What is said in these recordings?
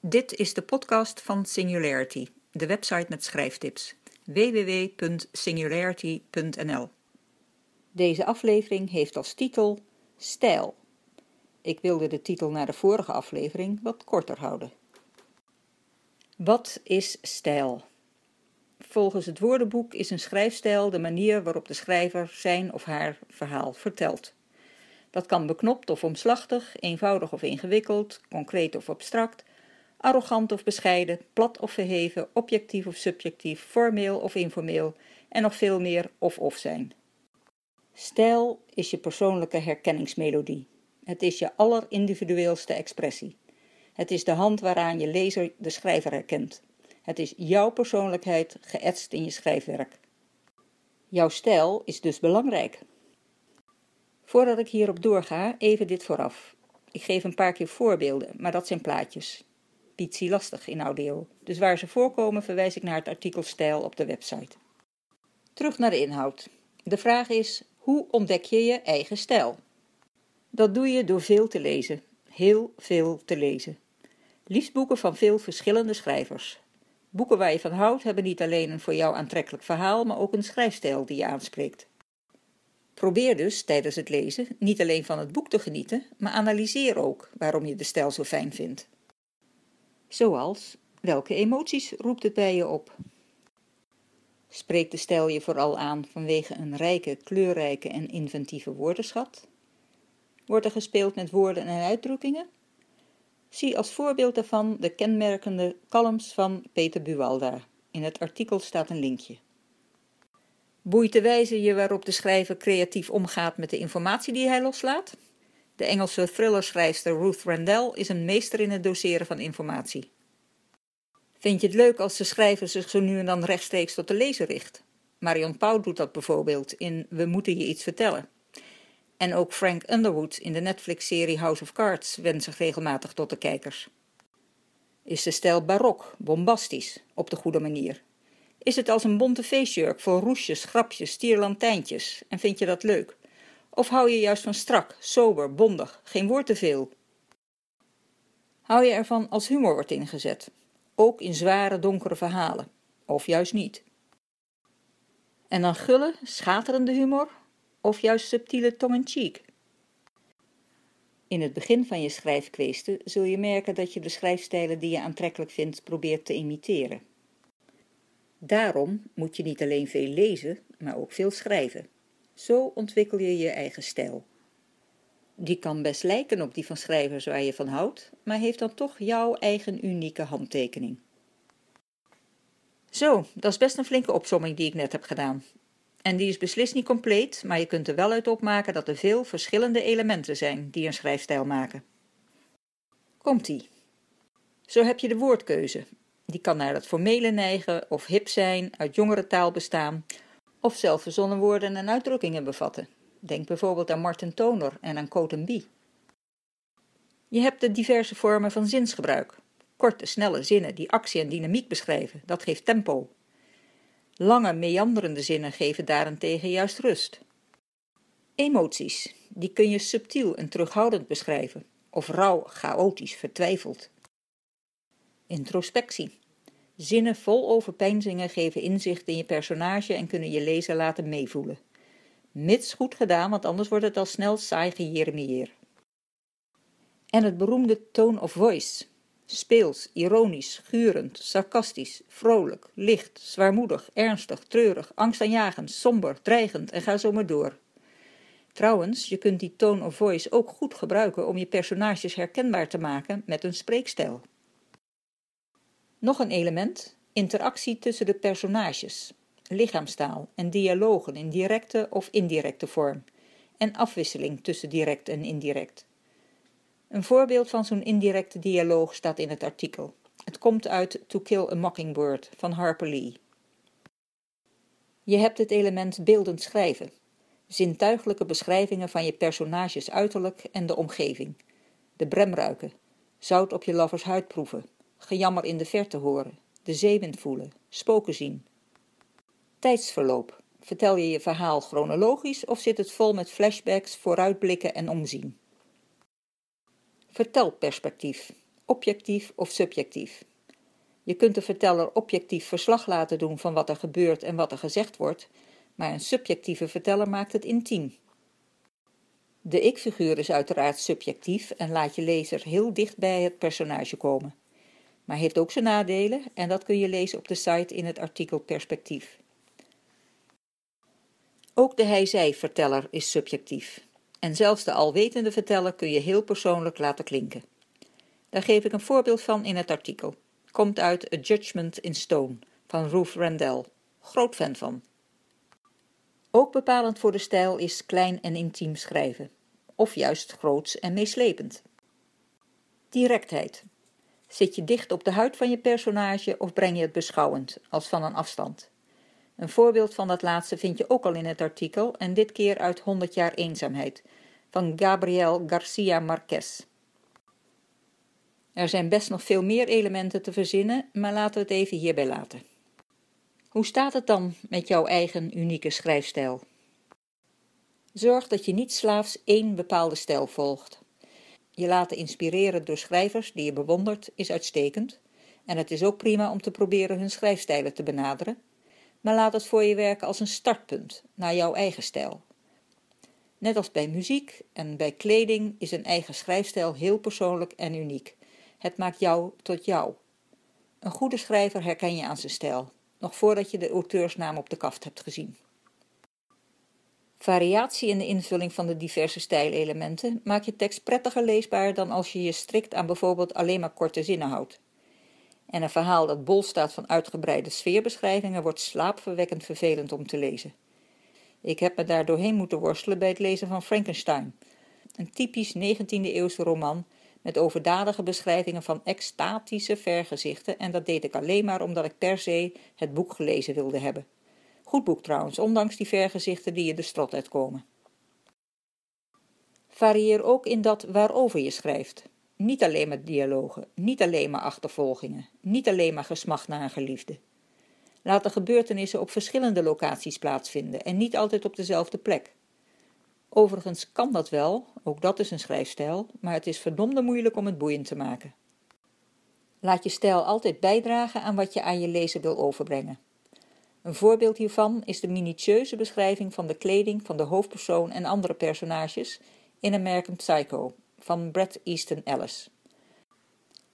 Dit is de podcast van Singularity, de website met schrijftips. www.singularity.nl Deze aflevering heeft als titel Stijl. Ik wilde de titel naar de vorige aflevering wat korter houden. Wat is stijl? Volgens het woordenboek is een schrijfstijl de manier waarop de schrijver zijn of haar verhaal vertelt. Dat kan beknopt of omslachtig, eenvoudig of ingewikkeld, concreet of abstract, arrogant of bescheiden, plat of verheven, objectief of subjectief, formeel of informeel en nog veel meer of-of zijn. Stijl is je persoonlijke herkenningsmelodie. Het is je allerindividueelste expressie. Het is de hand waaraan je lezer de schrijver herkent. Het is jouw persoonlijkheid geëtst in je schrijfwerk. Jouw stijl is dus belangrijk. Voordat ik hierop doorga, even dit vooraf. Ik geef een paar keer voorbeelden, maar dat zijn plaatjes. Piet lastig in audio, dus waar ze voorkomen verwijs ik naar het artikel Stijl op de website. Terug naar de inhoud. De vraag is, hoe ontdek je je eigen stijl? Dat doe je door veel te lezen, heel veel te lezen. Liefst boeken van veel verschillende schrijvers. Boeken waar je van houdt hebben niet alleen een voor jou aantrekkelijk verhaal, maar ook een schrijfstijl die je aanspreekt. Probeer dus tijdens het lezen niet alleen van het boek te genieten, maar analyseer ook waarom je de stijl zo fijn vindt. Zoals, welke emoties roept het bij je op? Spreekt de stijl je vooral aan vanwege een rijke, kleurrijke en inventieve woordenschat? Wordt er gespeeld met woorden en uitdrukkingen? Zie als voorbeeld daarvan de kenmerkende columns van Peter Buwalda. In het artikel staat een linkje. Boeit de wijze je waarop de schrijver creatief omgaat met de informatie die hij loslaat? De Engelse thrillerschrijfster Ruth Randell is een meester in het doseren van informatie. Vind je het leuk als de schrijver zich zo nu en dan rechtstreeks tot de lezer richt? Marion Pauw doet dat bijvoorbeeld in We moeten je iets vertellen. En ook Frank Underwood in de Netflix-serie House of Cards wendt zich regelmatig tot de kijkers. Is de stijl barok, bombastisch, op de goede manier? Is het als een bonte feestjurk vol roesjes, grapjes, stierlantijntjes en vind je dat leuk? Of hou je juist van strak, sober, bondig, geen woord te veel? Hou je ervan als humor wordt ingezet, ook in zware, donkere verhalen, of juist niet? En dan gulle, schaterende humor, of juist subtiele tong-in-cheek? In het begin van je schrijfkweesten zul je merken dat je de schrijfstijlen die je aantrekkelijk vindt probeert te imiteren. Daarom moet je niet alleen veel lezen, maar ook veel schrijven. Zo ontwikkel je je eigen stijl. Die kan best lijken op die van schrijvers waar je van houdt, maar heeft dan toch jouw eigen unieke handtekening. Zo, dat is best een flinke opsomming die ik net heb gedaan. En die is beslist niet compleet, maar je kunt er wel uit opmaken dat er veel verschillende elementen zijn die een schrijfstijl maken. Komt-ie. Zo heb je de woordkeuze. Die kan naar het formele neigen of hip zijn, uit jongere taal bestaan, of zelfverzonnen woorden en uitdrukkingen bevatten. Denk bijvoorbeeld aan Martin Toner en aan Cotton Je hebt de diverse vormen van zinsgebruik. Korte, snelle zinnen die actie en dynamiek beschrijven, dat geeft tempo. Lange, meanderende zinnen geven daarentegen juist rust. Emoties, die kun je subtiel en terughoudend beschrijven, of rauw, chaotisch, vertwijfeld. Introspectie. Zinnen vol overpeinzingen geven inzicht in je personage en kunnen je lezer laten meevoelen. Mits goed gedaan, want anders wordt het al snel saai gejeremieer. En het beroemde tone of voice. Speels, ironisch, gurend, sarcastisch, vrolijk, licht, zwaarmoedig, ernstig, treurig, angstaanjagend, somber, dreigend en ga zo maar door. Trouwens, je kunt die tone of voice ook goed gebruiken om je personages herkenbaar te maken met een spreekstijl. Nog een element: interactie tussen de personages, lichaamstaal en dialogen in directe of indirecte vorm, en afwisseling tussen direct en indirect. Een voorbeeld van zo'n indirecte dialoog staat in het artikel. Het komt uit To Kill a Mockingbird van Harper Lee. Je hebt het element beeldend schrijven, zintuigelijke beschrijvingen van je personages uiterlijk en de omgeving, de bremruiken, zout op je lovers huid proeven, gejammer in de verte horen, de zeewind voelen, spoken zien. Tijdsverloop. Vertel je je verhaal chronologisch of zit het vol met flashbacks, vooruitblikken en omzien? Vertelperspectief. objectief of subjectief. Je kunt de verteller objectief verslag laten doen van wat er gebeurt en wat er gezegd wordt, maar een subjectieve verteller maakt het intiem. De ik-figuur is uiteraard subjectief en laat je lezer heel dicht bij het personage komen. Maar heeft ook zijn nadelen en dat kun je lezen op de site in het artikel Perspectief. Ook de hij-zij-verteller is subjectief. En zelfs de alwetende verteller kun je heel persoonlijk laten klinken. Daar geef ik een voorbeeld van in het artikel. Komt uit A Judgment in Stone van Ruth Randell. Groot fan van. Ook bepalend voor de stijl is klein en intiem schrijven, of juist groots en meeslepend. Directheid. Zit je dicht op de huid van je personage of breng je het beschouwend, als van een afstand? Een voorbeeld van dat laatste vind je ook al in het artikel en dit keer uit 100 jaar eenzaamheid van Gabriel Garcia Marquez. Er zijn best nog veel meer elementen te verzinnen, maar laten we het even hierbij laten. Hoe staat het dan met jouw eigen unieke schrijfstijl? Zorg dat je niet slaafs één bepaalde stijl volgt. Je laten inspireren door schrijvers die je bewondert is uitstekend, en het is ook prima om te proberen hun schrijfstijlen te benaderen, maar laat het voor je werken als een startpunt naar jouw eigen stijl. Net als bij muziek en bij kleding is een eigen schrijfstijl heel persoonlijk en uniek. Het maakt jou tot jou. Een goede schrijver herken je aan zijn stijl, nog voordat je de auteursnaam op de kaft hebt gezien. Variatie in de invulling van de diverse stijlelementen maakt je tekst prettiger leesbaar dan als je je strikt aan bijvoorbeeld alleen maar korte zinnen houdt. En een verhaal dat bol staat van uitgebreide sfeerbeschrijvingen wordt slaapverwekkend vervelend om te lezen. Ik heb me daar doorheen moeten worstelen bij het lezen van Frankenstein, een typisch 19e-eeuwse roman met overdadige beschrijvingen van extatische vergezichten en dat deed ik alleen maar omdat ik per se het boek gelezen wilde hebben. Goed boek trouwens, ondanks die vergezichten die je de strot uitkomen. Varieer ook in dat waarover je schrijft. Niet alleen maar dialogen, niet alleen maar achtervolgingen, niet alleen maar gesmacht naar een geliefde. Laat de gebeurtenissen op verschillende locaties plaatsvinden en niet altijd op dezelfde plek. Overigens kan dat wel, ook dat is een schrijfstijl, maar het is verdomde moeilijk om het boeiend te maken. Laat je stijl altijd bijdragen aan wat je aan je lezer wil overbrengen. Een voorbeeld hiervan is de minutieuze beschrijving van de kleding van de hoofdpersoon en andere personages in American Psycho van Bret Easton Ellis.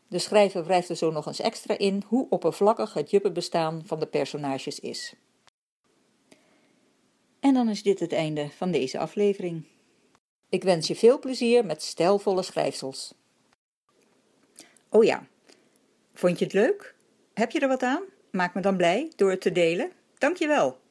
De schrijver wrijft er zo nog eens extra in hoe oppervlakkig het juppenbestaan van de personages is. En dan is dit het einde van deze aflevering. Ik wens je veel plezier met stijlvolle schrijfsels. Oh ja, vond je het leuk? Heb je er wat aan? Maak me dan blij door het te delen. Dankjewel.